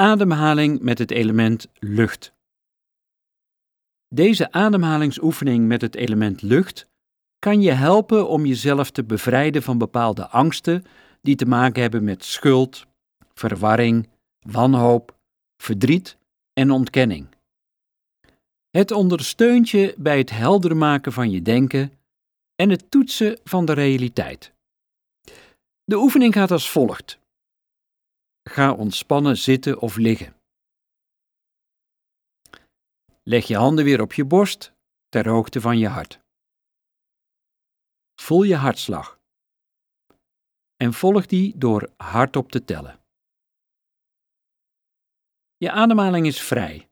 Ademhaling met het element lucht. Deze ademhalingsoefening met het element lucht kan je helpen om jezelf te bevrijden van bepaalde angsten die te maken hebben met schuld, verwarring, wanhoop, verdriet en ontkenning. Het ondersteunt je bij het helder maken van je denken en het toetsen van de realiteit. De oefening gaat als volgt. Ga ontspannen zitten of liggen. Leg je handen weer op je borst ter hoogte van je hart. Voel je hartslag. En volg die door hardop te tellen. Je ademhaling is vrij.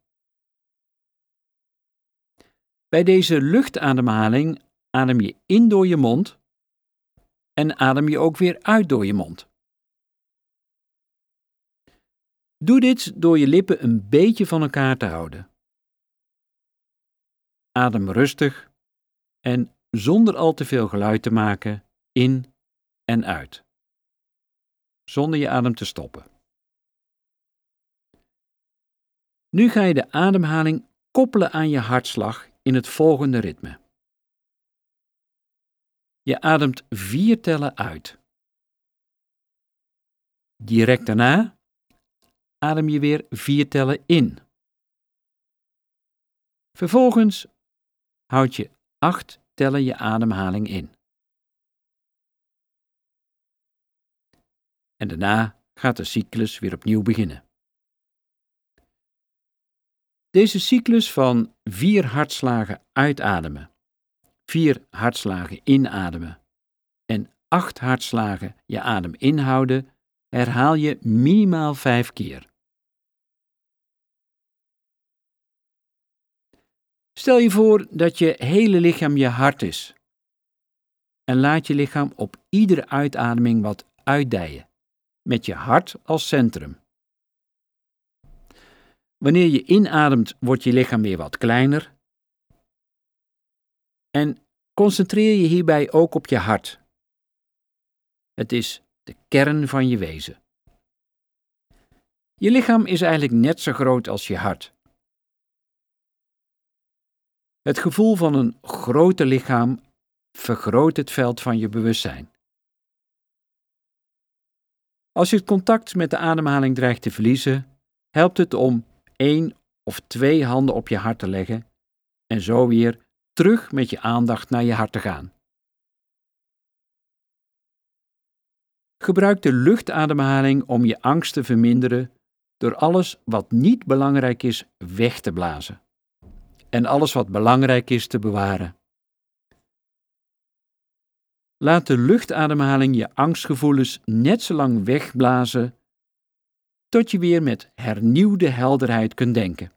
Bij deze luchtademhaling adem je in door je mond en adem je ook weer uit door je mond. Doe dit door je lippen een beetje van elkaar te houden. Adem rustig en zonder al te veel geluid te maken in en uit. Zonder je adem te stoppen. Nu ga je de ademhaling koppelen aan je hartslag in het volgende ritme. Je ademt vier tellen uit. Direct daarna adem je weer vier tellen in. Vervolgens houd je acht tellen je ademhaling in. En daarna gaat de cyclus weer opnieuw beginnen. Deze cyclus van vier hartslagen uitademen, vier hartslagen inademen en acht hartslagen je adem inhouden, herhaal je minimaal vijf keer. Stel je voor dat je hele lichaam je hart is. En laat je lichaam op iedere uitademing wat uitdijen, met je hart als centrum. Wanneer je inademt, wordt je lichaam weer wat kleiner. En concentreer je hierbij ook op je hart. Het is de kern van je wezen. Je lichaam is eigenlijk net zo groot als je hart. Het gevoel van een groter lichaam vergroot het veld van je bewustzijn. Als je het contact met de ademhaling dreigt te verliezen, helpt het om één of twee handen op je hart te leggen en zo weer terug met je aandacht naar je hart te gaan. Gebruik de luchtademhaling om je angst te verminderen door alles wat niet belangrijk is weg te blazen en alles wat belangrijk is te bewaren. Laat de luchtademhaling je angstgevoelens net zo lang wegblazen tot je weer met hernieuwde helderheid kunt denken.